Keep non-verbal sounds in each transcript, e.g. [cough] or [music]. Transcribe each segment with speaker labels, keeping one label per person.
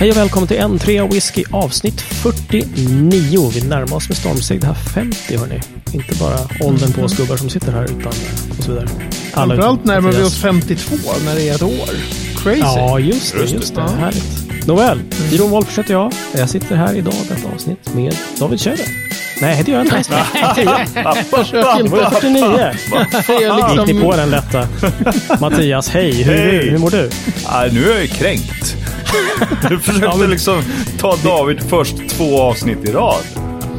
Speaker 1: Hej och välkommen till en 3 whisky avsnitt 49. Vi närmar oss med stormsteg det här 50 hörni. Inte bara åldern på oss gubbar som sitter här utan och så vidare. Alla
Speaker 2: Framförallt närmar vi oss 52 när det är ett år. Crazy.
Speaker 1: Ja, just det.
Speaker 3: Just det.
Speaker 2: Ja.
Speaker 1: Härligt. Nåväl, Jiron Wolff heter jag. Jag sitter här idag detta avsnitt med David Schöder. Nej, det gör jag inte.
Speaker 2: Försök inte
Speaker 1: 49.
Speaker 2: det är
Speaker 1: Gick ni på
Speaker 2: liksom...
Speaker 1: den lätta? Mattias, hej. Hur,
Speaker 3: Hej.
Speaker 1: hur mår du?
Speaker 3: Ah, nu är jag ju kränkt. [laughs] Du försökte
Speaker 1: Ja, men-
Speaker 3: liksom ta David först två avsnitt i rad.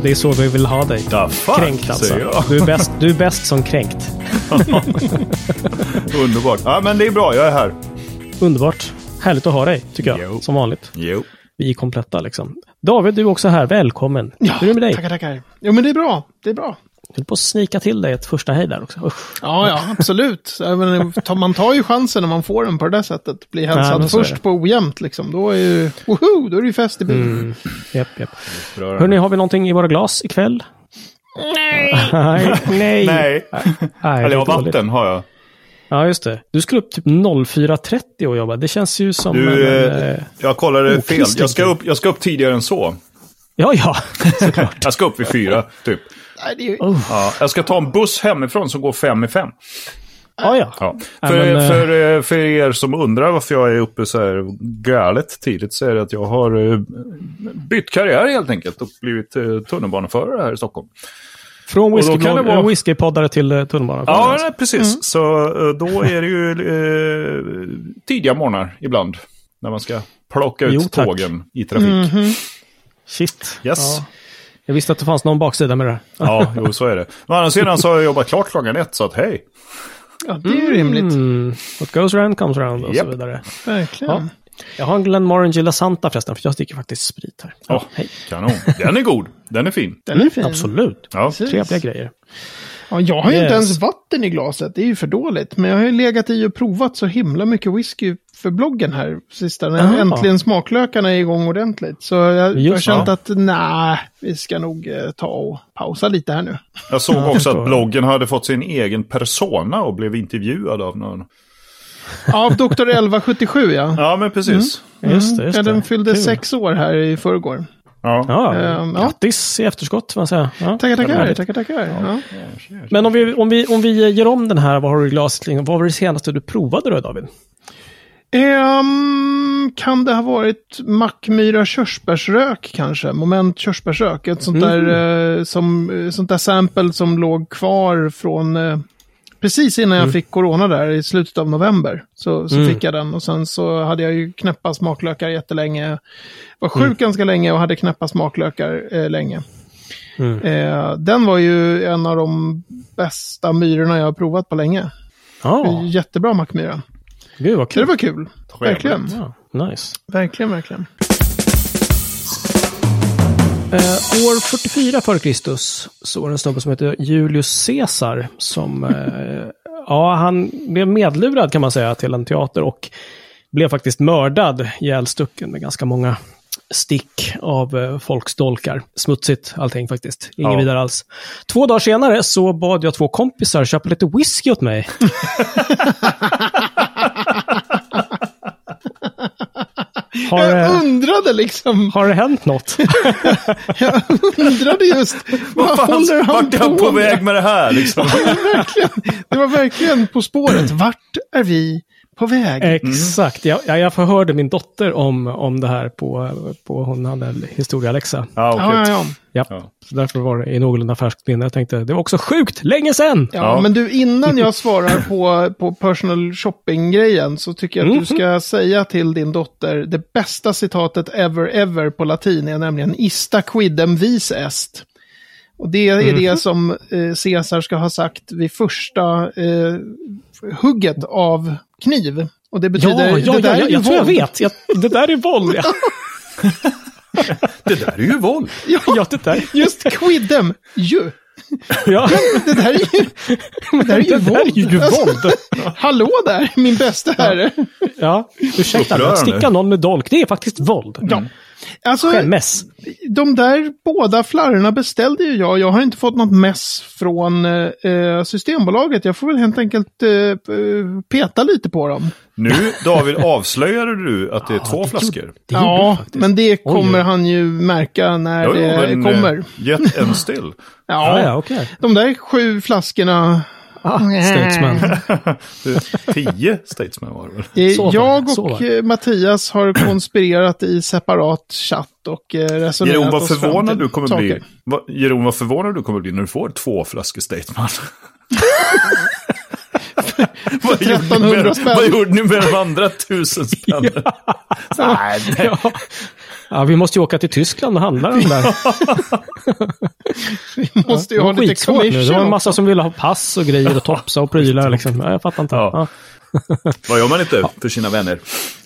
Speaker 1: Det är så vi vill ha dig.
Speaker 3: Da fuck,
Speaker 1: Kränkt alltså.
Speaker 3: säger jag.
Speaker 1: Du är, bäst, du är bäst som kränkt. [laughs]
Speaker 3: Underbart. Ja, men det är bra. Jag är här.
Speaker 1: Underbart. Härligt att ha dig, tycker jag.
Speaker 3: Jo.
Speaker 1: Som vanligt.
Speaker 3: Jo.
Speaker 1: Vi är kompletta liksom. David, du är också här. Välkommen.
Speaker 2: Ja,
Speaker 1: Hur är det med dig?
Speaker 2: tackar, tackar. Jo, men det är bra. Det är bra.
Speaker 1: Du höll på att snika till dig ett första hej där också. Usch.
Speaker 2: Ja, ja, absolut. Man tar ju chansen när man får den på det där sättet. Bli hälsad
Speaker 1: det.
Speaker 2: först på ojämnt liksom. Då är ju, woho, då är det ju fest i byn.
Speaker 1: Mm. Japp, japp. Hörni, har vi någonting i våra glas ikväll? Nej. [laughs] nej. Nej.
Speaker 3: Nej.
Speaker 1: Nej,
Speaker 3: Eller vatten har jag.
Speaker 1: Ja, just det. Du skulle upp typ 04.30 och jobba. Det känns ju som
Speaker 3: Du,
Speaker 1: en...
Speaker 3: eh,
Speaker 1: eh,
Speaker 3: jag kollade fel. Jag ska, upp, jag ska upp tidigare än så.
Speaker 1: Ja, ja. Såklart. [laughs]
Speaker 3: Jag ska upp vid fyra, typ.
Speaker 2: Nej, det är ju...
Speaker 1: Oh.
Speaker 3: Ja, jag ska ta en buss hemifrån som går fem i fem.
Speaker 1: Ja, ja.
Speaker 3: Ja. För,
Speaker 1: men, eh,
Speaker 3: för, eh, för er som undrar varför jag är uppe så här galet tidigt så är det att jag har eh, bytt karriär helt enkelt och blivit tunnelbaneförare här i Stockholm.
Speaker 1: Från
Speaker 3: Och då kan det
Speaker 1: whisky,
Speaker 3: vara-
Speaker 1: whiskypoddare till tunnelbanan.
Speaker 3: Ja, nej, precis. Så eh, då är det ju eh, tidiga morgnar ibland. När man ska plocka ut
Speaker 1: Jo,
Speaker 3: tågen i trafik.
Speaker 1: Shit.
Speaker 3: Yes.
Speaker 1: Ja. Jag visste att det fanns någon baksida med det.
Speaker 3: Ja, jo, så är det. Men å andra sidan så har jag jobbat klart klockan ett, så att hej.
Speaker 2: Ja, det är ju rimligt.
Speaker 1: Mm. What goes around comes around och
Speaker 3: Japp.
Speaker 1: så vidare.
Speaker 2: Verkligen.
Speaker 1: Ja. Jag har en Glenmorangie La Santa förresten, för jag sticker faktiskt sprit här.
Speaker 3: Ja,
Speaker 1: hej.
Speaker 3: kanon. Den är god. Den är fin.
Speaker 2: Den är fin.
Speaker 1: Absolut.
Speaker 3: Ja.
Speaker 1: Trevliga grejer.
Speaker 2: Ja, jag har ju
Speaker 1: Yes.
Speaker 2: inte ens vatten i glaset. Det är ju för dåligt. Men jag har ju legat i och provat så himla mycket whisky för bloggen här sista. När
Speaker 1: Aha.
Speaker 2: äntligen smaklökarna är igång ordentligt. Så jag har
Speaker 1: Just,
Speaker 2: känt
Speaker 3: ja.
Speaker 2: att nej, vi ska nog eh, ta och pausa lite här nu.
Speaker 3: Jag såg också att bloggen hade fått sin egen persona och blev intervjuad av någon.
Speaker 2: Av Dr. 1177 ja.
Speaker 3: Ja, men precis.
Speaker 1: Just det, just
Speaker 2: ja, den fyllde
Speaker 1: Kul.
Speaker 2: sex år här i förrgår.
Speaker 3: Ja.
Speaker 1: Ja,
Speaker 2: Ehm, ja.
Speaker 1: grattis i efterskott, får man säga. Ja,
Speaker 2: Tackar, tackar, tackar, tackar. Ja.
Speaker 1: Men om vi, om, vi, om vi gör om den här, vad har du i glaset? Vad var det senaste du provade då, David?
Speaker 2: Ehm, kan det ha varit Mackmyra körsbärsrök kanske? Moment körsbärsrök. Ett sånt där, eh, som, eh, sånt där sample som låg kvar från eh, precis innan jag fick corona där i slutet av november. Så, så fick jag den och sen så hade jag ju knäppa smaklökar jättelänge. Var sjuk ganska länge och hade knäppa smaklökar eh, länge.
Speaker 1: Mm.
Speaker 2: Eh, den var ju en av de bästa myrorna jag har provat på länge.
Speaker 1: Ja,
Speaker 2: Jättebra mackmyra.
Speaker 1: gud vad
Speaker 2: Så det var kul. Verkligen.
Speaker 1: Ja, nice.
Speaker 2: Verkligen, verkligen.
Speaker 1: Eh, år 44 före Kristus så var det en snubbe som hette Julius Caesar som, eh, ja, han blev medlurad kan man säga till en teater och blev faktiskt mördad, ihjälstucken med ganska många stick av eh, folksdolkar. Smutsigt allting faktiskt. Inget
Speaker 3: Ja.
Speaker 1: vidare alls. Två dagar senare så bad jag två kompisar köpa lite whisky åt mig. [laughs] Har,
Speaker 2: Jag undrade liksom,
Speaker 1: har det hänt något? [laughs]
Speaker 2: jag undrade just, [laughs] vad håller han
Speaker 3: Vart är han
Speaker 2: på
Speaker 3: på
Speaker 2: med?
Speaker 3: väg med det här liksom? [laughs]
Speaker 2: Det var verkligen På spåret. Vart är vi på väg?
Speaker 1: Exakt. Jag, jag, jag förhörde min dotter om, om det här på, på hon hade historieläxa.
Speaker 3: Ja, okej.
Speaker 2: Ja, ja, ja.
Speaker 1: Ja. Så därför var det i någorlunda färskt minne. Jag tänkte, det var också sjukt länge sedan!
Speaker 2: Ja,
Speaker 3: Ja.
Speaker 2: men du, innan jag [laughs] svarar på, på personal shopping-grejen så tycker jag att du ska säga till din dotter det bästa citatet ever, ever på latin är nämligen ista quidem vis est. Och det är det som eh, Caesar ska ha sagt vid första eh, hugget av kniv. Och det betyder,
Speaker 1: ja, ja,
Speaker 2: det där
Speaker 1: ja,
Speaker 2: är
Speaker 1: jag, tror jag
Speaker 2: våld.
Speaker 1: vet. Jag, det där är våld. Ja, [laughs]
Speaker 3: Det där är ju våld.
Speaker 1: ja det där.
Speaker 2: Just quidem, ju.
Speaker 1: Ja,
Speaker 2: Det där är ju, [laughs] det där är ju
Speaker 1: det där är ju
Speaker 2: våld. Alltså,
Speaker 1: våld.
Speaker 2: Hallå där, min bästa herre.
Speaker 1: Ja, ursäkta, att sticka någon med dolk, det är faktiskt våld.
Speaker 2: Ja. Alltså,
Speaker 1: Skämmes.
Speaker 2: de där båda flarrorna beställde ju jag. Jag har inte fått något mess från eh, Systembolaget. Jag får väl helt enkelt eh, eh, peta lite på dem.
Speaker 3: Nu, David, avslöjade du att det är
Speaker 1: Ja,
Speaker 3: två
Speaker 1: det
Speaker 3: flaskor?
Speaker 1: gjorde- det gjorde
Speaker 2: Ja, men det kommer
Speaker 1: oj.
Speaker 2: han ju märka när
Speaker 3: Jo, jo,
Speaker 2: det
Speaker 3: men, eh,
Speaker 2: kommer.
Speaker 3: Get en still. [laughs]
Speaker 1: Ja,
Speaker 2: Ja,
Speaker 1: ja, okej.
Speaker 2: de där sju flaskorna.
Speaker 1: Ah, Statesman. [laughs]
Speaker 3: Tio statesmen var det väl?
Speaker 2: Eh,
Speaker 1: Så
Speaker 2: jag och eh, Mattias har konspirerat i separat chatt och eh, resonerat
Speaker 3: Jeroen, vad förvånad du kommer
Speaker 2: saker.
Speaker 3: bli. Jeroen, vad förvånad du kommer bli när du får två flaskor [laughs] gjorde ni
Speaker 2: 1300
Speaker 3: med-
Speaker 2: spänn.
Speaker 3: vad gjorde ni med de andra tusen spänn? [laughs] Nej, det-
Speaker 1: Ja. Ja, vi måste ju åka till Tyskland och handla den där. [laughs]
Speaker 2: Vi måste ju
Speaker 1: Det
Speaker 2: ha lite
Speaker 1: nu. Det var en
Speaker 2: commission.
Speaker 1: massa som ville ha pass och grejer och topsa och prylar. Liksom. Ja, jag fattar inte.
Speaker 3: Ja.
Speaker 1: Ja.
Speaker 3: Vad gör man inte för sina vänner?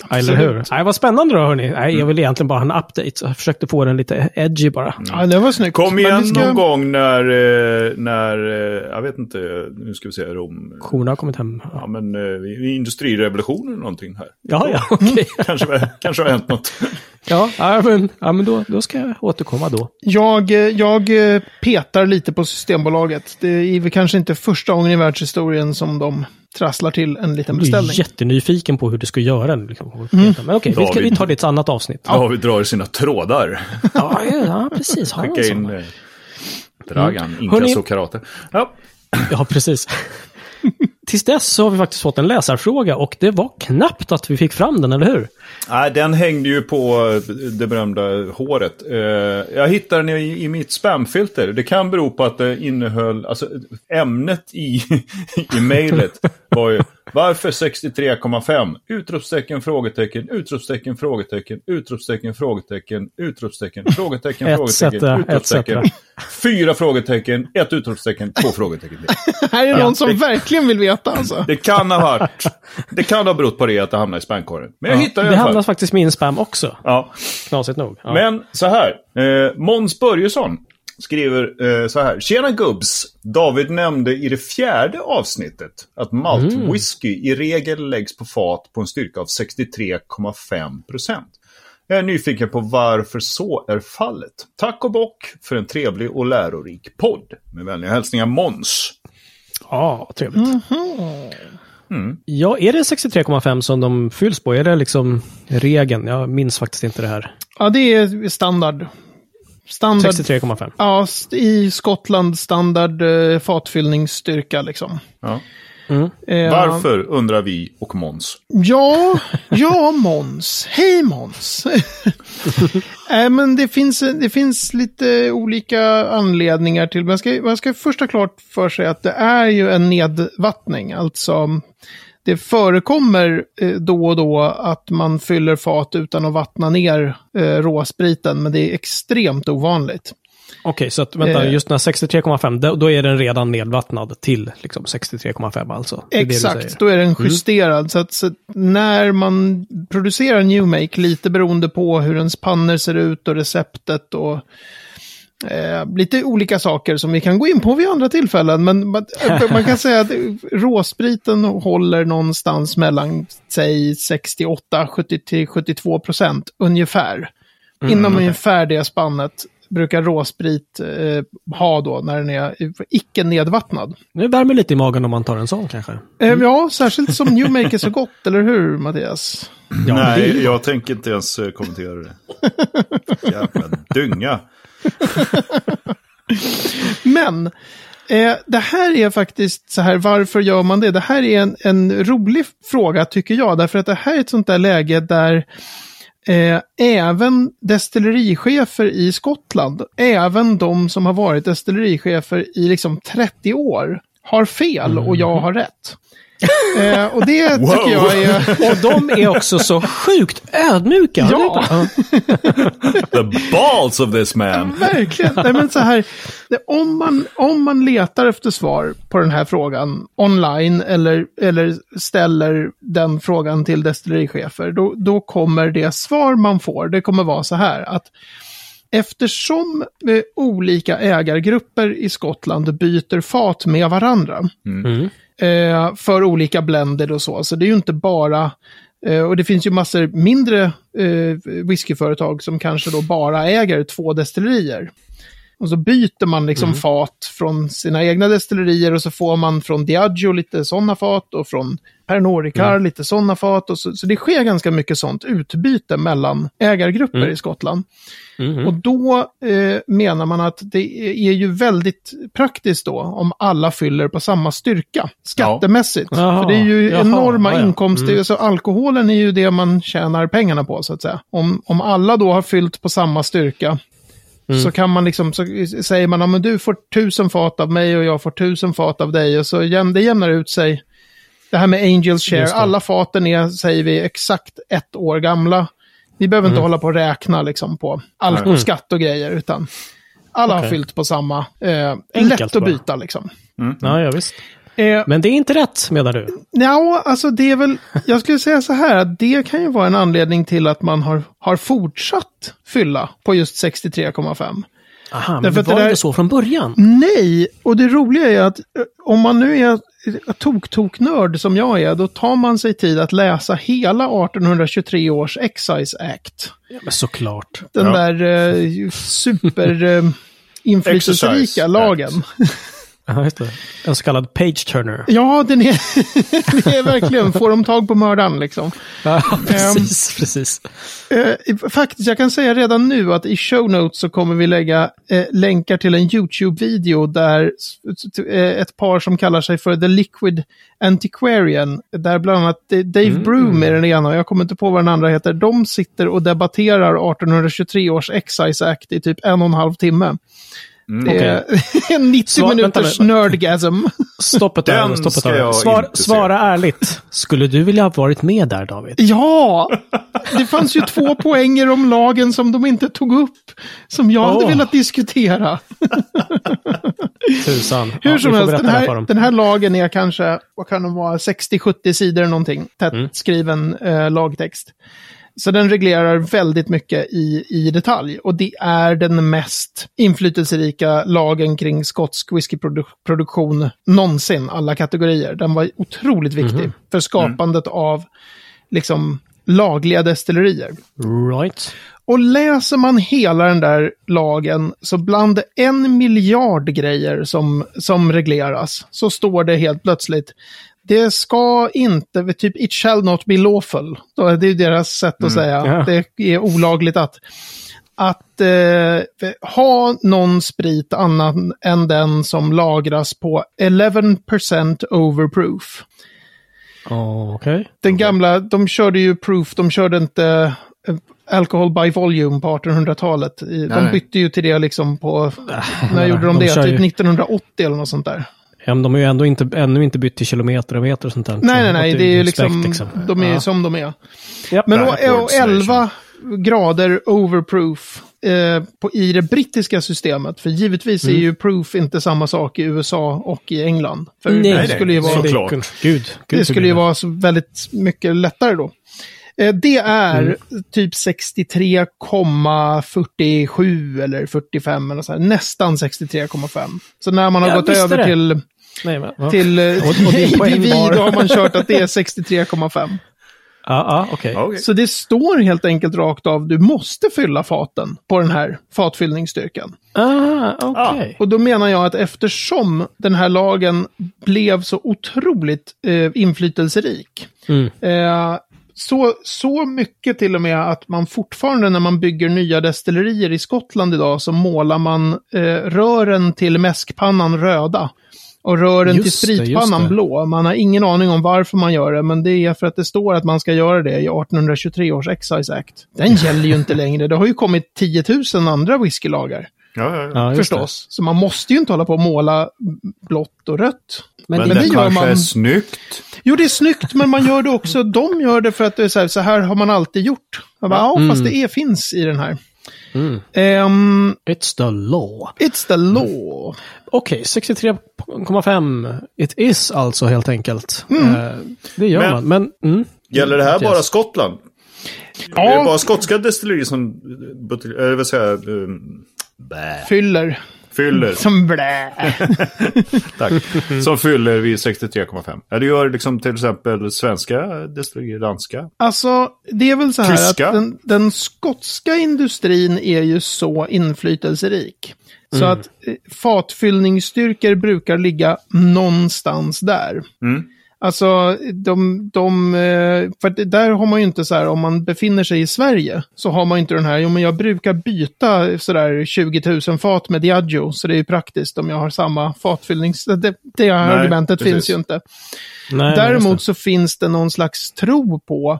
Speaker 1: Ja, eller hur? Nej, vad spännande då, hörni. Nej, jag vill egentligen bara ha en update. Så jag försökte få den lite edgy bara.
Speaker 2: Ja, det var snyggt.
Speaker 3: Kom igen
Speaker 2: ska-
Speaker 3: någon gång när, eh, när, eh, jag vet inte, nu ska vi se, Rom.
Speaker 1: Korna har kommit hem. Ja,
Speaker 3: Ja, men eh, industrirevolutionen eller någonting här.
Speaker 1: ja, ja [laughs] okej.
Speaker 3: Kanske, kanske har hänt något.
Speaker 1: Ja, ja, men, ja, men då, då ska jag återkomma då.
Speaker 2: Jag, eh, jag eh, petar lite på Systembolaget. Det är väl kanske inte första gången i världshistorien som de trasslar till en liten
Speaker 1: Jag är
Speaker 2: beställning.
Speaker 1: jättenyfiken på hur du ska göra. Liksom. Men okej, vi, ska- vi tar det i ett annat avsnitt.
Speaker 3: David drar i sina trådar.
Speaker 1: Ja, ja, ja precis.
Speaker 3: Skicka in eh, Dragan,
Speaker 1: Mm. Hörni-
Speaker 3: inkasso karate. Ja,
Speaker 1: Ja, precis. Tills dess så har vi faktiskt fått en läsarfråga och det var knappt att vi fick fram den, eller hur?
Speaker 3: Nej, den hängde ju på det berömda håret. Eh, jag hittade den i, i mitt spamfilter. Det kan bero på att det innehöll, alltså ämnet i, [laughs] i mejlet var ju varför 63,5? Utropstecken, frågetecken, utropstecken, frågetecken, utropstecken, frågetecken, utropstecken, frågetecken, frågetecken, utropstecken. Fyra frågetecken, ett utropstecken, två frågetecken till.
Speaker 2: Här är någon som verkligen vill veta alltså.
Speaker 3: Det kan ha varit, det kan ha berott på det att det hamnade i spamkorgen. Men jag hittade det
Speaker 1: Det hamnar faktiskt min spam också,
Speaker 3: Ja.
Speaker 1: knasigt nog. Ja.
Speaker 3: Men så här, eh, Måns Börjesson skriver eh, så här. Tjena gubbs! David nämnde i det fjärde avsnittet att maltwhisky i regel läggs på fat på en styrka av 63,5 Jag är nyfiken på varför så är fallet. Tack och bock för en trevlig och lärorik podd. Med vänliga hälsningar Måns.
Speaker 1: Ja, trevligt. Ja, är det 63,5 som de fylls på? Är det liksom regeln? Jag minns faktiskt inte det här.
Speaker 2: Ja, det är standard. Standard.
Speaker 1: 63,5.
Speaker 2: Ja, i Skottland standard eh, fatfyllningsstyrka liksom.
Speaker 3: Ja.
Speaker 2: Eh,
Speaker 3: Varför undrar vi och Måns.
Speaker 2: Ja, ja Måns. Hej Måns. Nej, [laughs] men det finns, det finns lite olika anledningar till. Man ska, man ska först ha klart för sig att det är ju en nedvattning. Alltså, det förekommer eh, då och då att man fyller fat utan att vattna ner eh, råspriten, men det är extremt ovanligt.
Speaker 1: Okej, så att, vänta,
Speaker 2: Eh.
Speaker 1: just när 63,5, då, då är den redan nedvattnad till liksom 63,5 alltså? Det är det
Speaker 2: Exakt,
Speaker 1: säger.
Speaker 2: då är den justerad. Så att så att när man producerar New Make, lite beroende på hur ens pannor ser ut och receptet och eh, lite olika saker som vi kan gå in på vid andra tillfällen. Men man, [laughs] man kan säga att råspriten håller någonstans mellan, säg 68, 70 till 72 procent ungefär. Inom ungefär det spannet brukar råsprit eh, ha då när den är icke nedvattnad.
Speaker 1: Det värmer lite i magen om man tar en sån kanske.
Speaker 2: Eh, Ja, särskilt som New Make är så gott, eller hur Mattias?
Speaker 1: Ja,
Speaker 3: Nej, jag tänker inte ens eh, kommentera det. [laughs] Jävla dynga. [laughs]
Speaker 2: Men eh, det här är faktiskt så här, varför gör man det? Det här är en, en rolig fråga tycker jag, därför att det här är ett sånt där läge där eh, även destillerichefer i Skottland, även de som har varit destillerichefer i liksom 30 år, har fel och jag har rätt. Eh, och det [laughs] tycker jag är... [laughs]
Speaker 1: Och de är också så sjukt ödmjuka.
Speaker 2: Ja. [laughs]
Speaker 3: The balls of this man.
Speaker 2: Verkligen. Nej, men så här, det, om, man, om man letar efter svar på den här frågan online eller, eller ställer den frågan till destillerichefer, då, då kommer det svar man får, det kommer vara så här att eftersom eh, olika ägargrupper i Skottland byter fat med varandra
Speaker 1: Mm.
Speaker 2: eh, för olika blender och så, så det är ju inte bara Eh, och det finns ju massor mindre eh, whiskyföretag som kanske då bara äger två destillerier. Och så byter man liksom
Speaker 1: Mm.
Speaker 2: fat från sina egna destillerier och så får man från Diageo lite sådana fat och från Pernod Ricard
Speaker 1: Mm.
Speaker 2: lite sådana fat. Och så, så det sker ganska mycket sånt utbyte mellan ägargrupper
Speaker 1: Mm.
Speaker 2: i Skottland.
Speaker 1: Mhm.
Speaker 2: Och då eh, menar man att det är ju väldigt praktiskt då om alla fyller på samma styrka skattemässigt.
Speaker 1: Jaha,
Speaker 2: För det är ju
Speaker 1: jaha,
Speaker 2: enorma
Speaker 1: ja, ja.
Speaker 2: inkomster.
Speaker 1: Mm.
Speaker 2: Så alkoholen är ju det man tjänar pengarna på så att säga. Om, om alla då har fyllt på samma styrka
Speaker 1: Mm.
Speaker 2: så kan man liksom, så säger man, ja, men du får tusen fat av mig och jag får tusen fat av dig. Och så jäm, det jämnar ut sig. Det här med Angels share, alla faten är, säger vi, exakt ett år gamla. Vi behöver inte
Speaker 1: Mm.
Speaker 2: hålla på och räkna liksom på alkoskatt och grejer, utan alla har
Speaker 1: Okej.
Speaker 2: fyllt på samma. Eh, lätt att byta liksom.
Speaker 1: Ja, ja, visst.
Speaker 2: Eh,
Speaker 1: Men det är inte rätt, menar du?
Speaker 2: Ja, alltså det är väl, jag skulle säga så här, att det kan ju vara en anledning till att man har, har fortsatt fylla på just 63,5.
Speaker 1: Aha, men
Speaker 2: Därför
Speaker 1: det
Speaker 2: att det
Speaker 1: var
Speaker 2: där-
Speaker 1: inte så från början.
Speaker 2: Nej, och det roliga är att eh, om man nu är tok-tok-nörd som jag är, då tar man sig tid att läsa hela 1823 års Excise Act.
Speaker 1: Ja, men såklart.
Speaker 2: Den
Speaker 3: Ja.
Speaker 2: där eh, super eh, [laughs] inflytelserika lagen.
Speaker 1: Ja, just det. En så kallad page-turner.
Speaker 2: Ja, den är, [laughs] det är verkligen, får de tag på mördaren liksom.
Speaker 1: Ja, precis, precis.
Speaker 2: Eh, faktiskt, jag kan säga redan nu att i show notes så kommer vi lägga eh, länkar till en YouTube-video där eh, ett par som kallar sig för The Liquid Antiquarian, där bland annat Dave
Speaker 1: Mm.
Speaker 2: Broom är den ena och jag kommer inte på vad den andra heter, de sitter och debatterar 1823 års Excise Act i typ en och en halv timme.
Speaker 3: Mm.
Speaker 2: Det en 90
Speaker 1: Så, vänta
Speaker 2: minuters
Speaker 1: nu.
Speaker 2: nerdgasm.
Speaker 1: Stopp ett ögonblick, stopp ett Svar, svara ärligt. Skulle du vilja ha varit med där, David?
Speaker 2: Ja! Det fanns ju två [laughs] poänger om lagen som de inte tog upp. Som jag hade
Speaker 1: Åh.
Speaker 2: velat diskutera.
Speaker 1: Tusan.
Speaker 2: Hur
Speaker 1: Ja,
Speaker 2: som helst,
Speaker 1: berätta
Speaker 2: den här,
Speaker 1: dem.
Speaker 2: den här lagen är kanske, vad kan den vara, 60-70 sidor någonting. Tätt
Speaker 1: Mm.
Speaker 2: skriven eh, lagtext. Så den reglerar väldigt mycket i, i detalj. Och det är den mest inflytelserika lagen kring skotsk whiskyproduktion någonsin, alla kategorier. Den var otroligt viktig
Speaker 1: Mhm.
Speaker 2: för skapandet av liksom lagliga destillerier.
Speaker 1: Right.
Speaker 2: Och läser man hela den där lagen så bland en miljard grejer som, som regleras så står det helt plötsligt det ska inte, typ it shall not be lawful. Det är deras sätt att säga.
Speaker 1: ja.
Speaker 2: Det är olagligt att, att eh, ha någon sprit annan än den som lagras på 11% overproof.
Speaker 1: Oh, Okej.
Speaker 2: Den gamla, de körde ju proof, de körde inte eh, alcohol by volume på 1800-talet. I- De bytte ju till det liksom på, när
Speaker 1: Ja,
Speaker 2: gjorde de,
Speaker 1: de
Speaker 2: det? Typ
Speaker 1: ju-
Speaker 2: 1980 eller något sånt där.
Speaker 1: Ja, men de har ju ändå inte, ännu inte bytt till kilometer och meter och sånt där.
Speaker 2: Nej,
Speaker 1: Så
Speaker 2: nej, nej, det är ju
Speaker 1: respekt,
Speaker 2: liksom, de är
Speaker 1: Ja.
Speaker 2: som de är.
Speaker 1: Ja.
Speaker 2: Men då, och 11
Speaker 3: nation.
Speaker 2: grader overproof eh, på, i det brittiska systemet. För givetvis är ju proof inte samma sak i USA och i England. För
Speaker 1: Nej,
Speaker 2: det skulle ju vara...
Speaker 3: Såklart.
Speaker 1: Gud, gud
Speaker 2: Det skulle ju vara så väldigt mycket lättare då. Eh, Det är
Speaker 1: Mm.
Speaker 2: typ 63,47 eller 45 eller så här. Nästan 63,5. Så när man har
Speaker 1: Jag
Speaker 2: gått över
Speaker 1: det.
Speaker 2: till,
Speaker 1: Nej, men, ja.
Speaker 2: till eh,
Speaker 1: Och- och din poäng var-
Speaker 2: har man kört att det är 63,5.
Speaker 1: Ja, ja, okej.
Speaker 3: Ja, okej.
Speaker 2: Så det står helt enkelt rakt av, du måste fylla faten på den här fatfyllningsstyrkan.
Speaker 1: Ah, okej.
Speaker 2: Och då menar jag att eftersom den här lagen blev så otroligt eh, inflytelserik,
Speaker 1: Mm.
Speaker 2: eh, så, så mycket till och med att man fortfarande när man bygger nya destillerier i Skottland idag så målar man eh, rören till mäskpannan röda. Och rören
Speaker 1: Just
Speaker 2: till
Speaker 1: det,
Speaker 2: spritpannan
Speaker 1: det.
Speaker 2: blå. Man har ingen aning om varför man gör det, men det är för att det står att man ska göra det i 1823 års Excise Act. Den gäller ju inte [laughs] längre. Det har ju kommit 10 000 andra whiskylagar.
Speaker 3: Ja, ja, ja.
Speaker 2: Förstås. Så man måste ju inte hålla på och måla blått och rött.
Speaker 3: Men,
Speaker 2: Men
Speaker 3: det,
Speaker 2: det gör
Speaker 3: kanske
Speaker 2: man-
Speaker 3: är snyggt.
Speaker 2: Jo, det är snyggt, men man gör det också. De gör det för att det är så här, så här har man alltid gjort. Bara, ja, fast det är, finns i den här.
Speaker 1: Mm.
Speaker 2: Ehm,
Speaker 1: It's the law.
Speaker 2: it's the law.
Speaker 1: Okej, 63,5. It is alltså helt enkelt. Eh, det gör
Speaker 3: Men-
Speaker 1: man. Men, mm.
Speaker 3: Gäller det här
Speaker 1: Yes.
Speaker 3: bara Skottland?
Speaker 2: Ja.
Speaker 3: Är det bara skotska destillerier som säger jag, um,
Speaker 2: Fyller.
Speaker 3: Fyller. [laughs]
Speaker 2: Som blä. [laughs]
Speaker 3: Tack. Som fyller vid 63,5. Ja, det gör liksom till exempel svenska destillerier, danska.
Speaker 2: Alltså, det är väl så här
Speaker 3: Tyska?
Speaker 2: att den, den skotska industrin är ju så inflytelserik. Så att eh, fatfyllningsstyrkor brukar ligga någonstans där.
Speaker 3: Mm.
Speaker 2: Alltså, de, de, eh, för där har man ju inte så här, om man befinner sig i Sverige, så har man ju inte den här, jo men jag brukar byta sådär 20 000 fat med Diageo, så det är ju praktiskt om jag har samma fatfyllnings... Det, det här
Speaker 3: Nej,
Speaker 2: argumentet
Speaker 3: precis.
Speaker 2: finns ju inte.
Speaker 1: Nej,
Speaker 2: Däremot så finns det någon slags tro på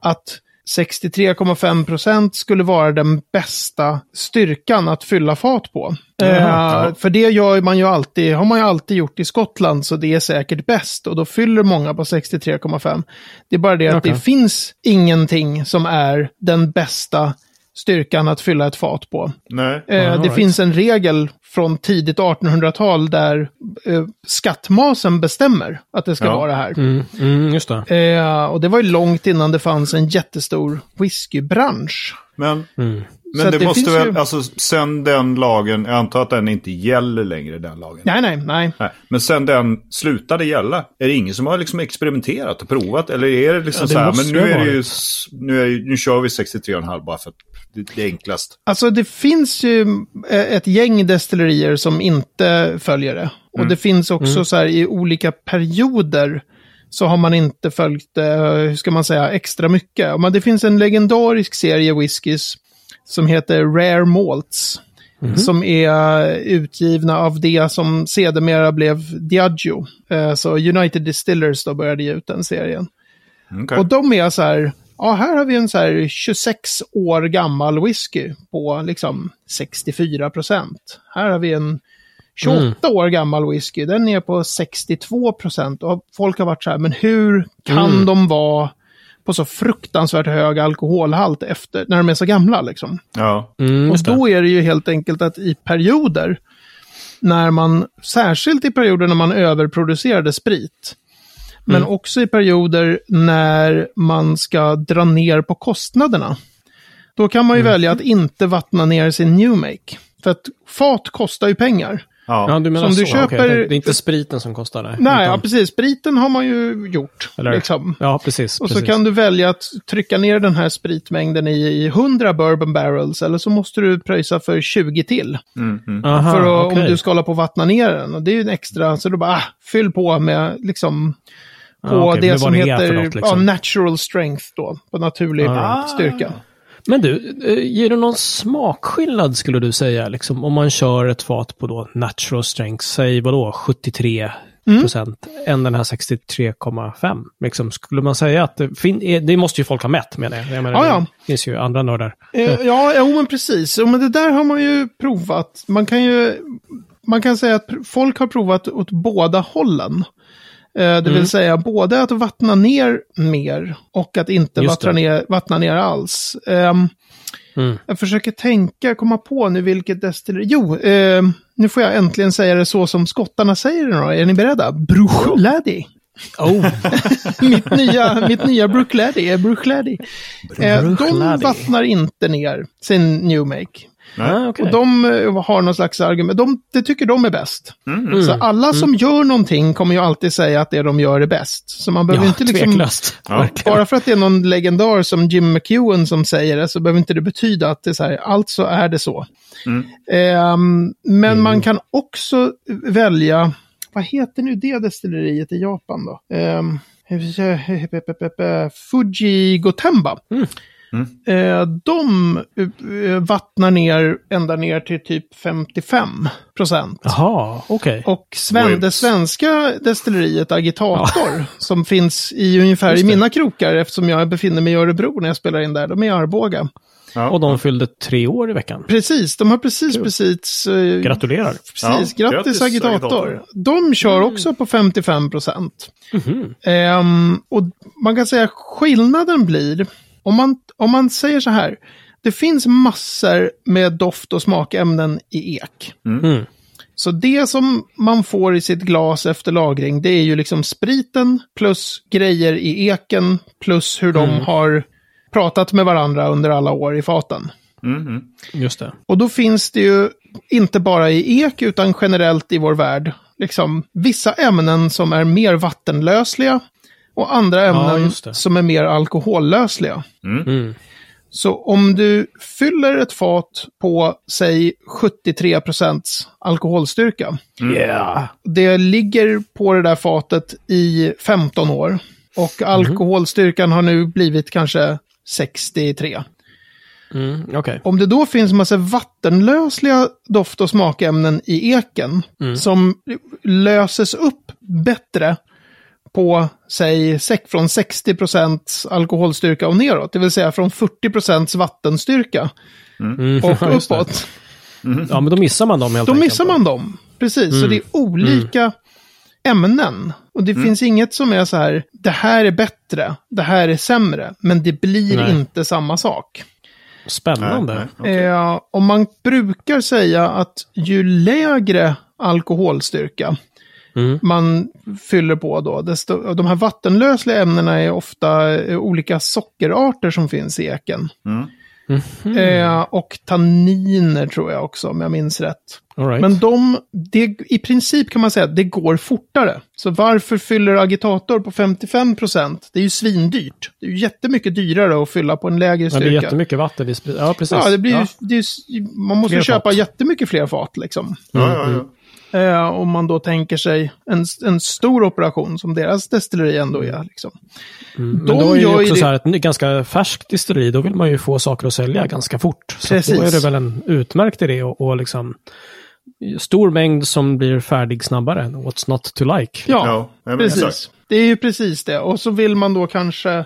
Speaker 2: att 63,5 procent skulle vara den bästa styrkan att fylla fat på. Eh,
Speaker 3: ja.
Speaker 2: För det gör man ju alltid, har man ju alltid gjort i Skottland, så det är säkert bäst. Och då fyller många på 63,5. Det är bara det att det finns ingenting som är den bästa styrkan att fylla ett fat på.
Speaker 3: Nej.
Speaker 2: Eh, det
Speaker 1: right.
Speaker 2: finns en regel från tidigt 1800-tal där eh, skattmasen bestämmer att det ska
Speaker 3: Ja.
Speaker 2: vara det här.
Speaker 1: Mm, mm, just det.
Speaker 2: Eh, och det var ju långt innan det fanns en jättestor whiskybransch.
Speaker 3: Men,
Speaker 1: Mm.
Speaker 3: Men det,
Speaker 2: det
Speaker 3: måste väl,
Speaker 2: ju-
Speaker 3: alltså sen den lagen, jag antar att den inte gäller längre, den lagen.
Speaker 2: Nej, nej, nej.
Speaker 3: Nej. Men sen den slutade gälla, är det ingen som har liksom experimenterat och provat? Eller är det liksom
Speaker 1: Ja, det
Speaker 3: så här, men nu
Speaker 1: det
Speaker 3: är det ju, nu, är, ju- nu kör vi 63,5 bara för att det, är enklast.
Speaker 2: Alltså det finns ju eh, ett gäng destillerier som inte följer det. Och det finns också så här i olika perioder så har man inte följt det, eh, hur ska man säga, extra mycket. Men det finns en legendarisk serie whiskys som heter Rare Malts. Som är utgivna av det som sedermera blev Diageo. Eh, Så United Distillers då började ge ut den serien.
Speaker 3: Okej.
Speaker 2: Och de är så här, ja här har vi en så här 26 år gammal whisky på liksom 64 procent. Här har vi en 28 år gammal whisky, den är på 62 procent. Och folk har varit så här, men hur kan de vara på så fruktansvärt hög alkoholhalt efter, när de är så gamla liksom?
Speaker 3: Ja.
Speaker 1: Mm,
Speaker 2: Och då är det ju helt enkelt att i perioder, när man, särskilt i perioder när man överproducerade sprit, men
Speaker 1: Mm.
Speaker 2: också i perioder när man ska dra ner på kostnaderna, då kan
Speaker 1: Mm.
Speaker 2: man ju välja att inte vattna ner sin new make. För att fat kostar ju pengar.
Speaker 3: Ja.
Speaker 1: Ja, du menar
Speaker 2: Som du
Speaker 1: så.
Speaker 2: köper-
Speaker 1: okej. Det är inte spriten som kostar det.
Speaker 2: Nej, ja,
Speaker 1: utan-
Speaker 2: precis. Spriten har man ju gjort.
Speaker 1: Eller-
Speaker 2: Liksom.
Speaker 1: Ja, precis.
Speaker 2: Och
Speaker 1: precis.
Speaker 2: så kan du välja att trycka ner den här spritmängden i, i 100 bourbon barrels, eller så måste du pröjsa för 20 till.
Speaker 3: Mm, mm.
Speaker 1: Aha,
Speaker 2: för att,
Speaker 1: okej.
Speaker 2: om du ska hålla på att vattna ner den. Och det är ju en extra, så du bara, ah, fyll på med liksom på
Speaker 1: Ja, okej,
Speaker 2: det som
Speaker 1: det
Speaker 2: heter
Speaker 1: något, liksom.
Speaker 2: ja, natural strength då, på naturlig
Speaker 1: Ah.
Speaker 2: styrka.
Speaker 1: Men du, eh, ger det någon smakskillnad skulle du säga? Liksom, om man kör ett fat på då natural strength, säg vadå, 73
Speaker 2: Mm.
Speaker 1: procent, än den här 63,5. Liksom, skulle man säga att det, fin- eh, det måste ju folk ha mätt med det. Jag menar,
Speaker 2: Ja, ja.
Speaker 1: Det finns ju andra nördar.
Speaker 2: Eh, ja, jo men precis. Jo, men det där har man ju provat. Man kan ju, man kan säga att folk har provat åt båda hållen. Eh, det
Speaker 1: Mm.
Speaker 2: vill säga både att vattna ner mer och att inte vattna ner, vattna ner alls. Ehm,
Speaker 1: Mm.
Speaker 2: Jag försöker tänka, komma på nu vilket destilleri. Jo, eh, nu får jag äntligen säga det så som skottarna säger det då. Är ni beredda? Bruchlady.
Speaker 1: Oh, [laughs]
Speaker 2: mitt, nya, mitt nya Bruchlady är Bruchlady. Eh, de vattnar inte ner sin new make.
Speaker 1: Ah, okej.
Speaker 2: Och de eh, har någon slags argument. De, det tycker de är bäst.
Speaker 3: Mm.
Speaker 2: Så alla som gör någonting kommer ju alltid säga att det de gör är bäst. Så man behöver
Speaker 1: ja,
Speaker 2: inte liksom...
Speaker 1: tveklöst.
Speaker 3: Ja.
Speaker 2: Bara för att det är någon legendar som Jim McEwen som säger det så behöver inte det betyda att det är så här, alltså är det så.
Speaker 3: Mm.
Speaker 2: Ehm, men man kan också välja, vad heter nu det destilleriet i Japan då? Um, Fuji Gotemba.
Speaker 1: Mm.
Speaker 3: Mm.
Speaker 2: Eh, de eh, vattnar ner ända ner till typ 55 procent.
Speaker 1: Jaha, okej.
Speaker 2: Och sven, det svenska destilleriet Agitator, [laughs] som finns i ungefär
Speaker 1: Just
Speaker 2: i
Speaker 1: det.
Speaker 2: mina krokar eftersom jag befinner mig i Örebro när jag spelar in där. De är i Arboga.
Speaker 3: Ja.
Speaker 1: Och de fyllde tre år i veckan.
Speaker 2: Precis, de har precis,
Speaker 1: Kul.
Speaker 2: precis... eh,
Speaker 1: Gratulerar.
Speaker 2: Precis,
Speaker 3: Ja,
Speaker 2: grattis,
Speaker 3: grattis,
Speaker 2: Agitator.
Speaker 3: Agitator.
Speaker 2: De kör också på 55 procent.
Speaker 1: Mhm.
Speaker 2: Ehm, och man kan säga skillnaden blir, om man, om man säger så här, det finns massor med doft och smakämnen i ek.
Speaker 1: Mm.
Speaker 2: Så det som man får i sitt glas efter lagring, det är ju liksom spriten plus grejer i eken plus hur de
Speaker 1: Mm.
Speaker 2: har pratat med varandra under alla år i faten.
Speaker 3: Mhm.
Speaker 1: Just det.
Speaker 2: Och då finns det ju inte bara i ek utan generellt i vår värld. Liksom, vissa ämnen som är mer vattenlösliga och andra ämnen
Speaker 1: det.
Speaker 2: som är mer alkohollösliga.
Speaker 1: Mm.
Speaker 2: Så om du fyller ett fat på, säg 73% alkoholstyrka.
Speaker 1: Yeah.
Speaker 2: Det ligger på det där fatet i 15 år. Och alkoholstyrkan har nu blivit kanske 63.
Speaker 1: Mm. Okej.
Speaker 2: Om det då finns massa vattenlösliga doft och smakämnen i eken som löses upp bättre på, säg, från 60% alkoholstyrka och neråt. Det vill säga från 40% vattenstyrka
Speaker 1: Mm.
Speaker 2: och [laughs]
Speaker 1: Just det.
Speaker 2: uppåt.
Speaker 1: Ja, men då missar man dem helt
Speaker 2: Då
Speaker 1: enkelt.
Speaker 2: missar man dem. Precis, så det är olika ämnen. Och det finns inget som är så här, det här är bättre, det här är sämre, men det blir
Speaker 1: Nej.
Speaker 2: inte samma sak.
Speaker 1: Spännande.
Speaker 3: Nej, nej.
Speaker 2: Eh, och man brukar säga att ju lägre alkoholstyrka
Speaker 1: Mm.
Speaker 2: man fyller på då, desto, de här vattenlösliga ämnena är ofta eh, olika sockerarter som finns i eken.
Speaker 3: Mm.
Speaker 2: Eh, och tanniner tror jag också, om jag minns rätt.
Speaker 1: All right.
Speaker 2: Men de, det, i princip kan man säga att det går fortare. Så varför fyller agitator på 55% Det är ju svindyrt. Det är ju jättemycket dyrare att fylla på en lägre
Speaker 1: ja,
Speaker 2: styrka.
Speaker 1: det är jättemycket vatten. Ja, precis.
Speaker 2: Ja, det blir ju,
Speaker 1: Ja.
Speaker 2: det är, man måste
Speaker 1: Fler
Speaker 2: köpa
Speaker 1: fat.
Speaker 2: jättemycket fler fat liksom.
Speaker 3: Ja, ja, ja.
Speaker 2: Eh, om man då tänker sig en, en stor operation som deras destilleri ändå är. Liksom.
Speaker 1: Mm. Men
Speaker 2: de
Speaker 1: då är det också
Speaker 2: det-
Speaker 1: så här ett ganska färskt distilleri. Då vill man ju få saker att sälja ganska fort. Så
Speaker 2: Precis.
Speaker 1: då är det väl en utmärkt idé och, och liksom stor mängd som blir färdig snabbare. What's not to like?
Speaker 2: Ja,
Speaker 3: Ja,
Speaker 2: precis. Det är ju precis det. Och så vill man då kanske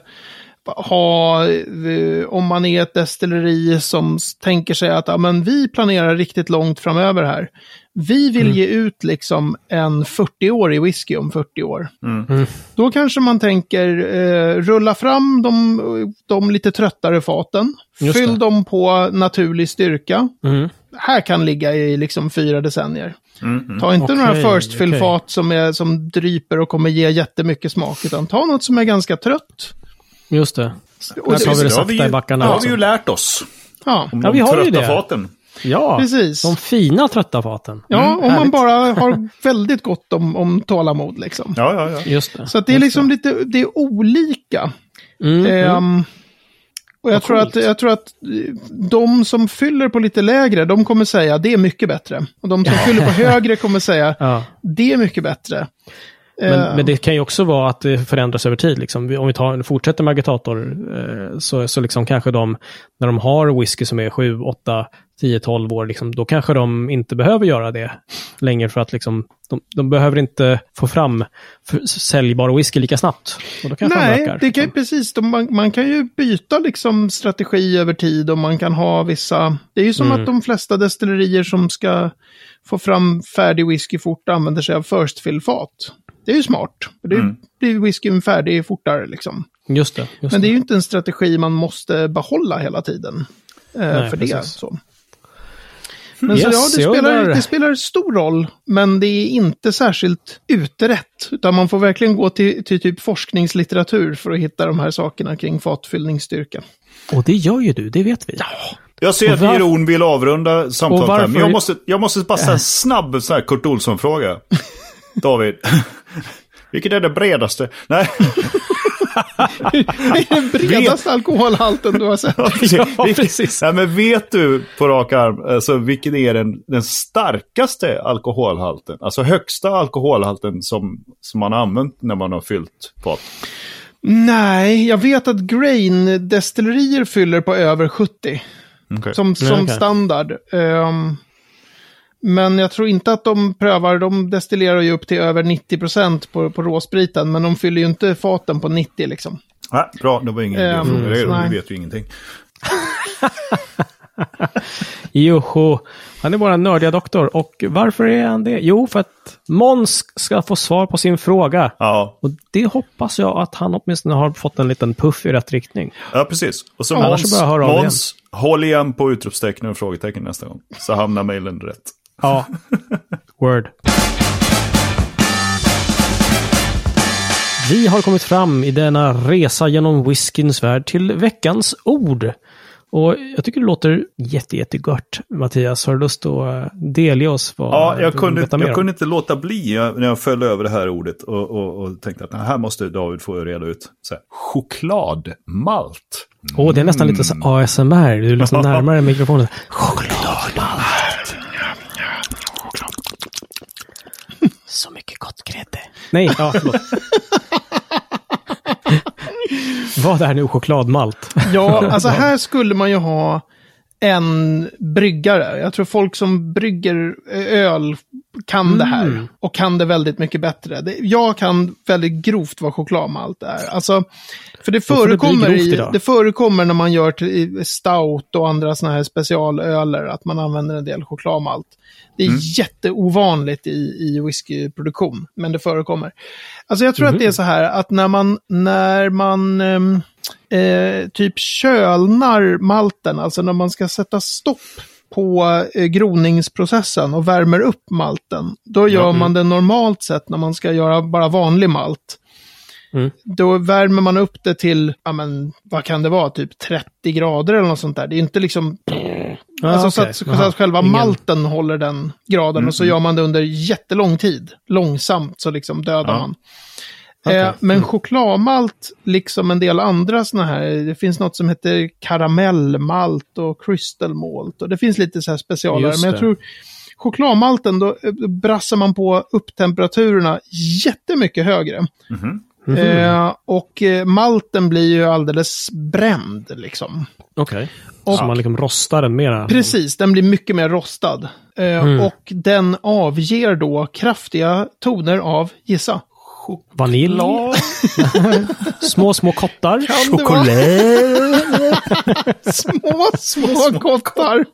Speaker 2: ha, eh, om man är ett destilleri som tänker sig att ja, men vi planerar riktigt långt framöver här. Vi vill ge ut liksom en 40-årig whisky om 40 år.
Speaker 1: Mm.
Speaker 2: Då kanske man tänker eh, rulla fram de, de lite tröttare faten.
Speaker 1: Just
Speaker 2: Fyll
Speaker 1: det.
Speaker 2: dem på naturlig styrka.
Speaker 1: Mm.
Speaker 2: Här kan ligga i liksom fyra decennier.
Speaker 3: Mm,
Speaker 2: Ta inte
Speaker 1: Okej,
Speaker 2: några first fill
Speaker 1: okej.
Speaker 2: fat som, är, som dryper och kommer ge jättemycket smak. Utan ta något som är ganska trött.
Speaker 1: Just det.
Speaker 2: Och
Speaker 1: Där tar vi det sakta
Speaker 3: vi ju,
Speaker 1: i backarna.
Speaker 3: det har vi ju lärt oss.
Speaker 2: Ja,
Speaker 3: Om
Speaker 1: Ja, vi har ju
Speaker 3: trötta
Speaker 1: det.
Speaker 3: faten.
Speaker 1: Ja,
Speaker 2: precis.
Speaker 1: de fina trötta faten.
Speaker 2: Ja, om man bara har [laughs] väldigt gott om, om tålamod liksom.
Speaker 3: Ja, ja, ja.
Speaker 1: Just det.
Speaker 2: Så att det är liksom lite, det är olika.
Speaker 1: Mm, mm.
Speaker 2: Ehm, och jag
Speaker 1: Vad
Speaker 2: tror, att, jag tror att de som fyller på lite lägre, de kommer säga det är mycket bättre. Och de som fyller på [laughs] högre kommer säga
Speaker 1: Ja.
Speaker 2: det är mycket bättre.
Speaker 1: Men,
Speaker 2: Ehm,
Speaker 1: men det kan ju också vara att det förändras över tid. Liksom. Om vi tar, fortsätter med agitator eh, så, så liksom kanske de, när de har whisky som är 7, 8, 10, 12 år, liksom, då kanske de inte behöver göra det längre för att liksom, de, de behöver inte få fram för, säljbara whisky lika snabbt. Och då kanske de
Speaker 2: Nej,
Speaker 1: ökar.
Speaker 2: det kan,
Speaker 1: liksom.
Speaker 2: precis. De, man, man kan ju byta liksom strategi över tid och man kan ha vissa... Det är ju som
Speaker 1: Mm.
Speaker 2: att de flesta destillerier som ska få fram färdig whisky fort använder sig av first fill-fat. Det är ju smart. Det
Speaker 3: Mm.
Speaker 2: blir whiskyn färdig fortare liksom.
Speaker 1: Just det. Just
Speaker 2: Men det är ju inte en strategi man måste behålla hela tiden. Eh,
Speaker 1: Nej,
Speaker 2: för det.
Speaker 1: precis.
Speaker 2: Så. Men så,
Speaker 1: Yes,
Speaker 2: ja, det spelar, det spelar stor roll, men det är inte särskilt utrett. Utan man får verkligen gå till, till typ forskningslitteratur för att hitta de här sakerna kring fatfyllningsstyrka.
Speaker 1: Och det gör ju du, det vet vi.
Speaker 3: Jag ser att Jeroen vill avrunda samtalet här, men jag måste, jag måste bara ställa en [laughs] snabb sån här Kurt Olsson-fråga. David, [laughs] vilket är det bredaste? Nej, [laughs]
Speaker 2: Det är den bredaste alkoholhalten du har sett. [laughs]
Speaker 1: Ja, precis.
Speaker 3: Nej, men vet du på rak arm, alltså, vilken är den, den starkaste alkoholhalten? Alltså högsta alkoholhalten som, som man har använt när man har fyllt fat?
Speaker 2: Nej, jag vet att grain-destillerier fyller på över 70.
Speaker 3: Okej.
Speaker 2: Som, som
Speaker 1: okej.
Speaker 2: standard. Ehm, men jag tror inte att de prövar, de destillerar ju upp till över 90% på, på råspriten. Men de fyller ju inte faten på 90 liksom.
Speaker 3: Nej, bra, det var ingen idé att
Speaker 2: Ehm,
Speaker 3: fråga dig då, du vet ju ingenting. [laughs]
Speaker 1: Joho, han är vår nördiga doktor. Och varför är han det? Jo, för att Måns ska få svar på sin fråga.
Speaker 3: Ja,
Speaker 1: Och det hoppas jag att han åtminstone har fått en liten puff i rätt riktning.
Speaker 3: ja precis. Och så
Speaker 2: Ja,
Speaker 3: Måns,
Speaker 1: bara
Speaker 3: Måns håll igen på utropstecken och frågetecken nästa gång. Så hamnar mejlen rätt.
Speaker 1: Ja, word. Vi har kommit fram i denna resa genom whiskyns värld till veckans ord. Och jag tycker det låter jätte, jättegott, Mattias. Har du lust att eh, delge oss vad
Speaker 3: Ja, jag kunde, jag kunde inte låta bli jag- när jag föll över det här ordet och, och, och tänkte att "Nej, här måste David få reda ut. Så här, chokladmalt.
Speaker 1: Åh, det är nästan lite så ASMR. Du är liksom närmare [laughs] mikrofonen. Chokladmalt. Så mycket gott grädde. Nej, ja, förlåt. Vad är nu chokladmalt?
Speaker 2: Ja, alltså här skulle man ju ha en bryggare. Jag tror folk som brygger öl kan det här. Och kan det väldigt mycket bättre. Det, jag kan väldigt grovt vad chokladmalt är. Alltså, för det
Speaker 1: det
Speaker 2: förekommer,
Speaker 1: grovt
Speaker 2: i, det förekommer när man gör till stout och andra sådana här specialöler att man använder en del chokladmalt. Det är
Speaker 1: Mm.
Speaker 2: jätteovanligt i, i whiskyproduktion, men det förekommer. Alltså jag tror att
Speaker 1: Mhm.
Speaker 2: det är så här att när man, när man ehm, eh, typ kölnar malten, alltså när man ska sätta stopp på eh, groningsprocessen och värmer upp malten, då gör man det normalt sett när man ska göra bara vanlig malt.
Speaker 1: Mm.
Speaker 2: Då värmer man upp det till, ja men vad kan det vara, typ 30 grader eller något sånt där. Det är inte liksom,
Speaker 1: Ah,
Speaker 2: alltså så,
Speaker 1: okej.
Speaker 2: att, så att själva
Speaker 1: ingen-
Speaker 2: malten håller den graden och så gör man det under jättelång tid. Långsamt så liksom dödar
Speaker 3: Ja.
Speaker 2: man.
Speaker 1: Okej.
Speaker 2: Eh, men chokladmalt, liksom en del andra sådana här, det finns något som heter karamellmalt och crystal malt. Och det finns lite så här specialare. Men jag tror chokladmalten, då eh, brassar man på upp temperaturerna jättemycket högre.
Speaker 3: Mhm.
Speaker 2: Eh, och eh, malten blir ju alldeles bränd liksom.
Speaker 1: Okej.
Speaker 2: Och-
Speaker 1: Så man liksom rostar den mera?
Speaker 2: Precis, den blir mycket mer rostad. Eh,
Speaker 1: Mm.
Speaker 2: Och den avger då kraftiga toner av, gissa,
Speaker 1: Vanilj? [laughs] små, små kottar?
Speaker 2: Vara? [laughs] små, små kottar.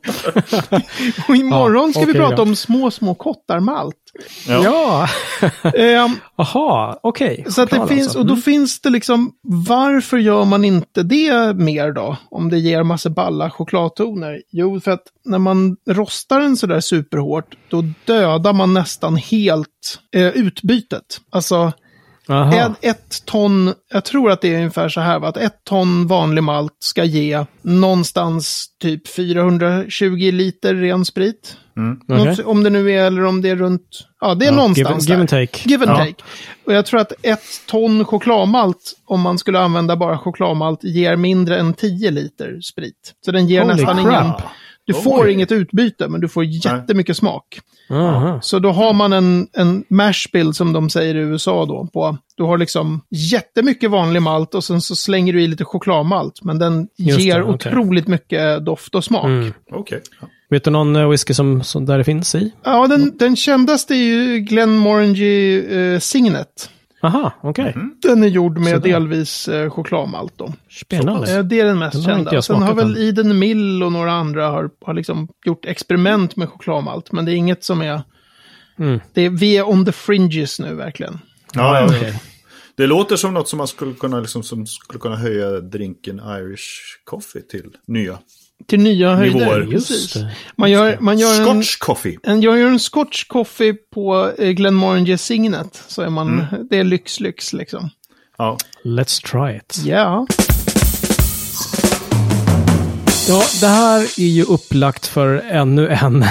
Speaker 2: och imorgon ska vi
Speaker 1: okej
Speaker 2: prata
Speaker 1: då.
Speaker 2: om små, små kottar-malt.
Speaker 3: Ja.
Speaker 1: Ja, [laughs]
Speaker 2: Ehm,
Speaker 1: aha, okej.
Speaker 2: så att det
Speaker 1: Choklad
Speaker 2: finns,
Speaker 1: alltså.
Speaker 2: och då
Speaker 1: Mm.
Speaker 2: finns det liksom, varför gör man inte det mer då? Om det ger massa balla chokladtoner? Jo, för att när man rostar den sådär superhårt, då dödar man nästan helt eh, utbytet. Alltså, ett, ett ton, jag tror att det är ungefär så här, va? att ett ton vanlig malt ska ge någonstans typ 420 liter ren sprit.
Speaker 1: Okej.
Speaker 2: Något, om det nu är, eller om det är runt, ja det är
Speaker 1: Ja,
Speaker 2: någonstans
Speaker 1: give, give and take.
Speaker 2: Give and
Speaker 1: Ja.
Speaker 2: take. Och jag tror att ett ton chokladmalt, om man skulle använda bara chokladmalt, ger mindre än 10 liter sprit. Så den ger
Speaker 1: Holy
Speaker 2: nästan
Speaker 1: crap.
Speaker 2: ingen... Du får
Speaker 3: Oj.
Speaker 2: inget utbyte, men du får jättemycket smak.
Speaker 1: Aha.
Speaker 2: Så då har man en, en mash bill som de säger i USA då. På, du har liksom jättemycket vanlig malt och sen så slänger du i lite chokladmalt. Men den
Speaker 1: Just
Speaker 2: ger
Speaker 1: det, okej.
Speaker 2: otroligt mycket doft och smak.
Speaker 1: Mm.
Speaker 3: Okej.
Speaker 1: Vet du någon eh, whisky som, som där det finns i?
Speaker 2: Ja, den, den kändaste är ju Glenmorangie eh, Signet.
Speaker 1: Aha, okej.
Speaker 2: Den är gjord med
Speaker 1: Sådär.
Speaker 2: delvis eh, chokladmalt då.
Speaker 1: Spännande.
Speaker 2: Eh, det är den mest
Speaker 1: Den har
Speaker 2: kända.
Speaker 1: jag
Speaker 2: Sen har väl Eden Mill och några andra har, har liksom gjort experiment med chokladmalt. Men det är inget som är...
Speaker 1: Mm.
Speaker 2: Det är, vi är on the fringes nu verkligen.
Speaker 3: Ja, ja,
Speaker 1: okej.
Speaker 3: Det låter som något som man skulle kunna, liksom, som skulle kunna höja drinken Irish coffee till nya.
Speaker 2: Till nya höjder.
Speaker 3: Nivåer.
Speaker 2: Man gör, man gör en,
Speaker 3: Scotch coffee.
Speaker 2: en, jag gör en scotch coffee på eh, Glenmorangie Signet. Så är man,
Speaker 3: Mm.
Speaker 2: det är lyx, lyx liksom.
Speaker 3: Ja.
Speaker 1: Let's try it.
Speaker 2: Ja.
Speaker 1: Ja, det här är ju upplagt för ännu en,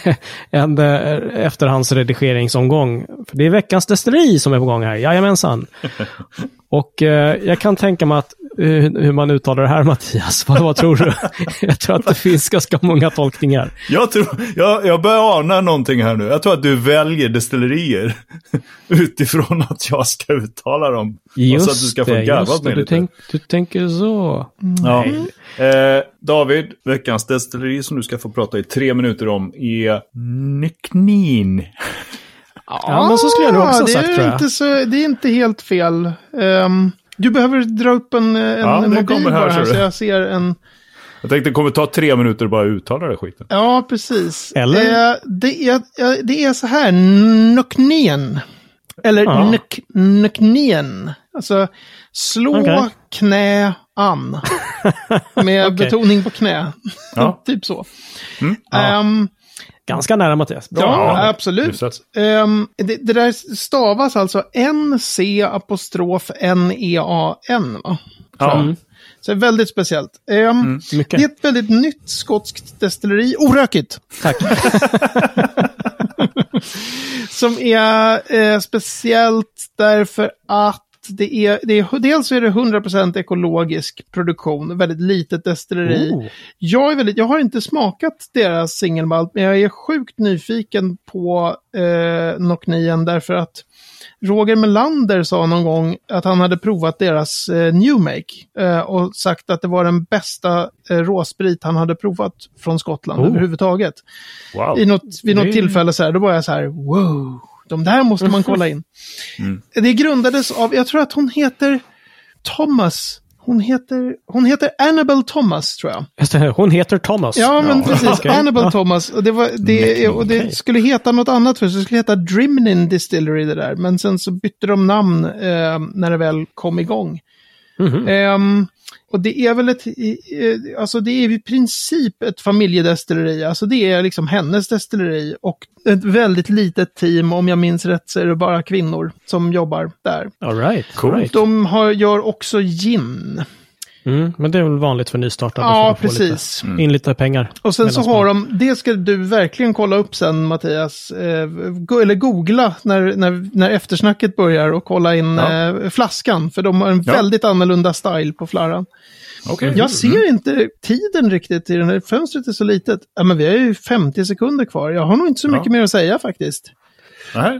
Speaker 1: [laughs] en eh, efterhandsredigeringsomgång. För det är veckans destilleri som är på gång här. Jajamensan. [laughs] Och eh, jag kan tänka mig att hur man uttalar det här [laughs] Mattias. Vad, vad tror du? jag tror att det finns ganska många tolkningar.
Speaker 3: Jag, tror, jag, jag börjar ana någonting här nu. Jag tror att du väljer destillerier [laughs] utifrån att jag ska uttala dem. och så att du ska få
Speaker 1: det, just det. Du, tänk, du tänker så.
Speaker 3: Ja. Eh, David, veckans destilleri som du ska få prata i tre minuter om är Nyknin.
Speaker 1: Ja, men så skulle jag nog också ha
Speaker 2: Ah, det
Speaker 1: sagt,
Speaker 2: är
Speaker 1: tror jag.
Speaker 2: Inte så, det är inte helt fel. Ehm, du behöver dra upp en, en
Speaker 3: Ja,
Speaker 2: mobil
Speaker 3: kommer här,
Speaker 2: bara här så jag ser en...
Speaker 3: Jag tänkte det kommer ta tre minuter att bara uttala det skiten.
Speaker 2: Ja, precis.
Speaker 1: Eller?
Speaker 2: Eh, det, är, eh, det är så här, noknen. Eller
Speaker 1: Ja.
Speaker 2: nuk, nuknen. Alltså, slå
Speaker 1: Okej.
Speaker 2: knä an. [laughs] Med
Speaker 1: Okej.
Speaker 2: betoning på knä.
Speaker 3: Ja. [laughs]
Speaker 2: typ så.
Speaker 3: Mm.
Speaker 2: Ehm,
Speaker 1: Ganska nära Mattias. Bra.
Speaker 2: ja, absolut. Ehm, det, det där stavas alltså N-C apostrof N-E-A-N. va?
Speaker 3: Ja.
Speaker 1: Mm.
Speaker 2: Så det är väldigt speciellt. Ehm,
Speaker 1: Mycket.
Speaker 2: Det är ett väldigt nytt skotskt destilleri, orökigt.
Speaker 1: Tack. [laughs]
Speaker 2: Som är eh, speciellt därför att det är, det är, dels är det 100% ekologisk produktion, väldigt litet destilleri.
Speaker 1: Oh.
Speaker 2: Jag, är väldigt, jag har inte smakat deras singelmalt, men jag är sjukt nyfiken på eh, Nocknien därför att Roger Melander sa någon gång att han hade provat deras eh, New Make eh, och sagt att det var den bästa eh, råsprit han hade provat från Skottland
Speaker 1: Oh.
Speaker 2: överhuvudtaget.
Speaker 3: Wow.
Speaker 2: I något, vid något
Speaker 1: Det-
Speaker 2: tillfälle så här, då var jag så här, wow, de där måste man kolla in. [laughs]
Speaker 3: Mm.
Speaker 2: Det grundades av, jag tror att hon heter Thomas. Hon heter, hon heter Annabelle Thomas, tror jag.
Speaker 1: Hon heter Thomas.
Speaker 2: Ja, men
Speaker 3: Ja,
Speaker 2: precis.
Speaker 1: okej.
Speaker 2: Annabelle
Speaker 1: Ja.
Speaker 2: Thomas. Och det, var, det, och det skulle heta något annat först. Det skulle heta Drimnin Distillery det där. Men sen så bytte de namn eh, när det väl kom igång.
Speaker 1: Mhm.
Speaker 2: Ehm, och det är väl ett, alltså det är i princip ett familjedestilleri. Alltså det är liksom hennes destilleri och ett väldigt litet team. Om jag minns rätt så är det bara kvinnor som jobbar där.
Speaker 1: All right. Right.
Speaker 2: De har, gör också gin.
Speaker 1: Mm, men det är väl vanligt för nystartade.
Speaker 2: Ja,
Speaker 1: för
Speaker 2: precis.
Speaker 1: Lite, in lite pengar.
Speaker 2: Och sen så har
Speaker 1: man-
Speaker 2: de, det ska du verkligen kolla upp sen Mattias, eh, go, eller googla när, när, när eftersnacket börjar och kolla in
Speaker 3: Ja.
Speaker 2: eh, flaskan. För de har en
Speaker 3: Ja.
Speaker 2: väldigt annorlunda style på flarran.
Speaker 3: Okej.
Speaker 2: Jag ser inte tiden riktigt i den här, fönstret är så litet. Ja, men vi har ju 50 sekunder kvar. Jag har nog inte så
Speaker 3: Ja.
Speaker 2: mycket mer att säga faktiskt.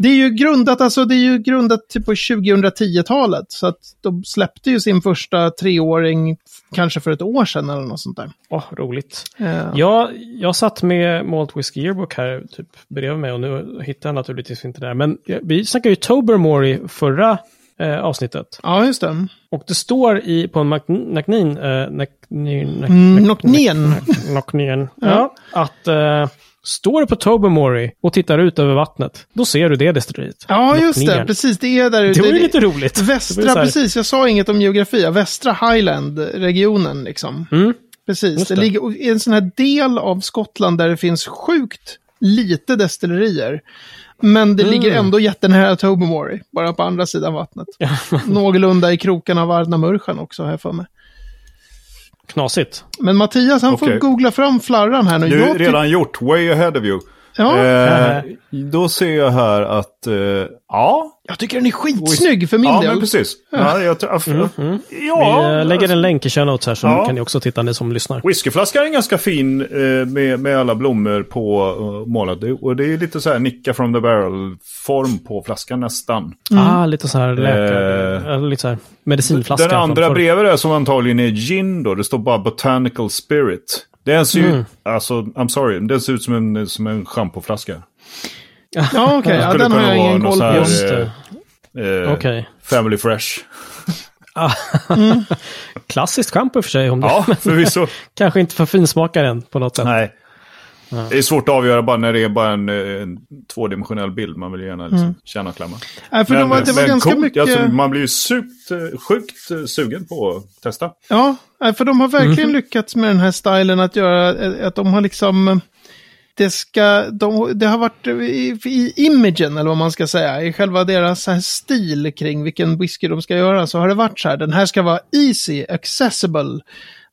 Speaker 2: Det är ju grundat, alltså det är ju grundat typ på 2010-talet. Så att de släppte ju sin första treåring kanske för ett år sedan eller något sånt där.
Speaker 1: Åh, roligt.
Speaker 2: Eh,
Speaker 1: Jag, jag satt med Malt Whiskey Yearbook här typ bredvid mig och nu hittar jag naturligtvis inte det. Men vi snackade ju Tobermore i förra eh, avsnittet.
Speaker 2: Ja, just det.
Speaker 1: Och det står i, på en Macnin, eh,
Speaker 2: Mm. Nocknien, [laughs]
Speaker 1: ja, att eh, står du på Tobermory och tittar ut över vattnet, då ser du det destilleriet.
Speaker 2: Ja, just det.
Speaker 1: Nocknien.
Speaker 2: Precis, det är där
Speaker 1: Det
Speaker 2: ute.
Speaker 1: var ju lite roligt. Det
Speaker 2: Västra,
Speaker 1: här-
Speaker 2: precis. Jag sa inget om geografi. Västra Highland-regionen liksom.
Speaker 1: Mm.
Speaker 2: Precis.
Speaker 1: Just
Speaker 2: Det.
Speaker 1: det.
Speaker 2: ligger i en sån här del av Skottland där det finns sjukt lite destillerier. Men det
Speaker 1: Mm.
Speaker 2: ligger ändå jättenära Tobermory, bara på andra sidan vattnet. [laughs] Någorlunda i krokarna av Ardnamurchan också, har jag för mig.
Speaker 1: Knasigt.
Speaker 2: Men Mattias, han får
Speaker 3: Okej.
Speaker 2: googla fram flarran här nu.
Speaker 3: Du,
Speaker 2: Jag tyck-
Speaker 3: redan gjort. Way ahead of you.
Speaker 2: Ja,
Speaker 3: Eh, då ser jag här att, eh, ja.
Speaker 2: jag tycker den är skitsnygg för min
Speaker 3: Ja,
Speaker 2: del.
Speaker 3: men precis. Ja, jag, tror-
Speaker 1: Mm,
Speaker 3: ja,
Speaker 1: Vi eh, lägger en länk i show notes här så
Speaker 3: Ja.
Speaker 1: kan ni också titta ni som lyssnar.
Speaker 3: Whiskyflaskan är ganska fin eh, med, med alla blommor på uh, målat. Det- Och det är lite så här nicka from the barrel-form på flaskan nästan.
Speaker 1: Ah, lite så här läkare,
Speaker 3: Eh,
Speaker 1: eller lite så här medicinflaska.
Speaker 3: Den andra bredvid är som antagligen är gin då. Det står bara botanical spirit. Den ser
Speaker 1: Mm.
Speaker 3: alltså, I'm sorry, den ser ut som en, som en schampoflaska.
Speaker 2: Ja, okej. Ja,
Speaker 3: skulle
Speaker 2: den har jag ingen koll på.
Speaker 1: Just det.
Speaker 3: Eh,
Speaker 1: Okej.
Speaker 3: Family fresh. [laughs]
Speaker 1: Klassiskt schampo i och för sig. Om
Speaker 3: Ja, förvisso. [laughs]
Speaker 1: Kanske inte för finsmakaren på något sätt.
Speaker 3: Nej. Det är svårt att avgöra bara när det är bara en, eh, en tvådimensionell bild. Man vill ju gärna liksom känna och klämma.
Speaker 2: Nej, för det var, det var ganska
Speaker 3: coolt.
Speaker 2: mycket...
Speaker 3: Alltså, man blir ju eh, sjukt eh, sugen på att testa.
Speaker 2: Ja, för de har verkligen
Speaker 1: Mhm.
Speaker 2: lyckats med den här stilen att göra att de har liksom... Det, ska, de, det har varit i, i imagen, eller vad man ska säga, i själva deras här stil kring vilken whisky de ska göra, så har det varit så här, den här ska vara easy, accessible.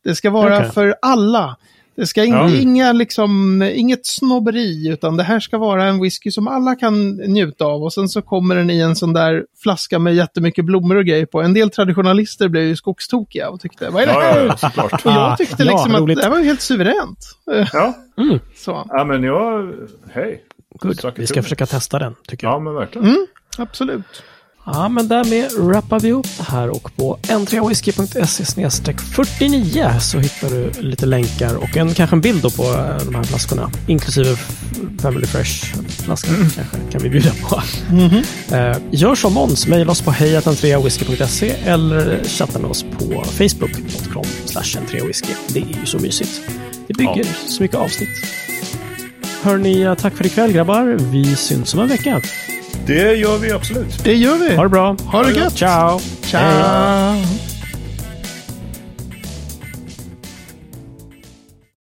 Speaker 2: Det ska vara
Speaker 1: Okej.
Speaker 2: för alla. Det ska in,
Speaker 3: Ja.
Speaker 2: inga, liksom, inget snobberi, utan det här ska vara en whisky som alla kan njuta av. Och sen så kommer den i en sån där flaska med jättemycket blommor och grejer på. En del traditionalister blev ju skogstokiga och tyckte, vad är det här?
Speaker 3: ja, ja.
Speaker 2: Och jag tyckte
Speaker 1: ja,
Speaker 2: liksom att
Speaker 1: roligt.
Speaker 2: det här var ju helt suveränt.
Speaker 3: Ja, [laughs]
Speaker 2: Så,
Speaker 3: ja men jag... Hej.
Speaker 1: Good. Vi ska försöka testa den, tycker jag.
Speaker 3: Ja, men verkligen.
Speaker 2: Mm. absolut.
Speaker 1: Ja, men därmed rappar vi upp det här och på n3whisky.se 49 så hittar du lite länkar och en, kanske en bild på eh, de här flaskorna. Inklusive Family Fresh-flaskan kanske kan vi bjuda på. Eh, gör som Måns, mejla oss på hejatentreawhisky.se eller chatta med oss på facebook.com slash whisky Det är ju så mysigt. Det bygger
Speaker 3: Ja.
Speaker 1: så mycket avsnitt. Hörni, tack för ikväll grabbar. Vi syns om en vecka.
Speaker 3: Det gör vi absolut.
Speaker 2: Det gör vi.
Speaker 1: Ha det bra.
Speaker 2: Ha det gött.
Speaker 1: Ciao.
Speaker 2: Ciao.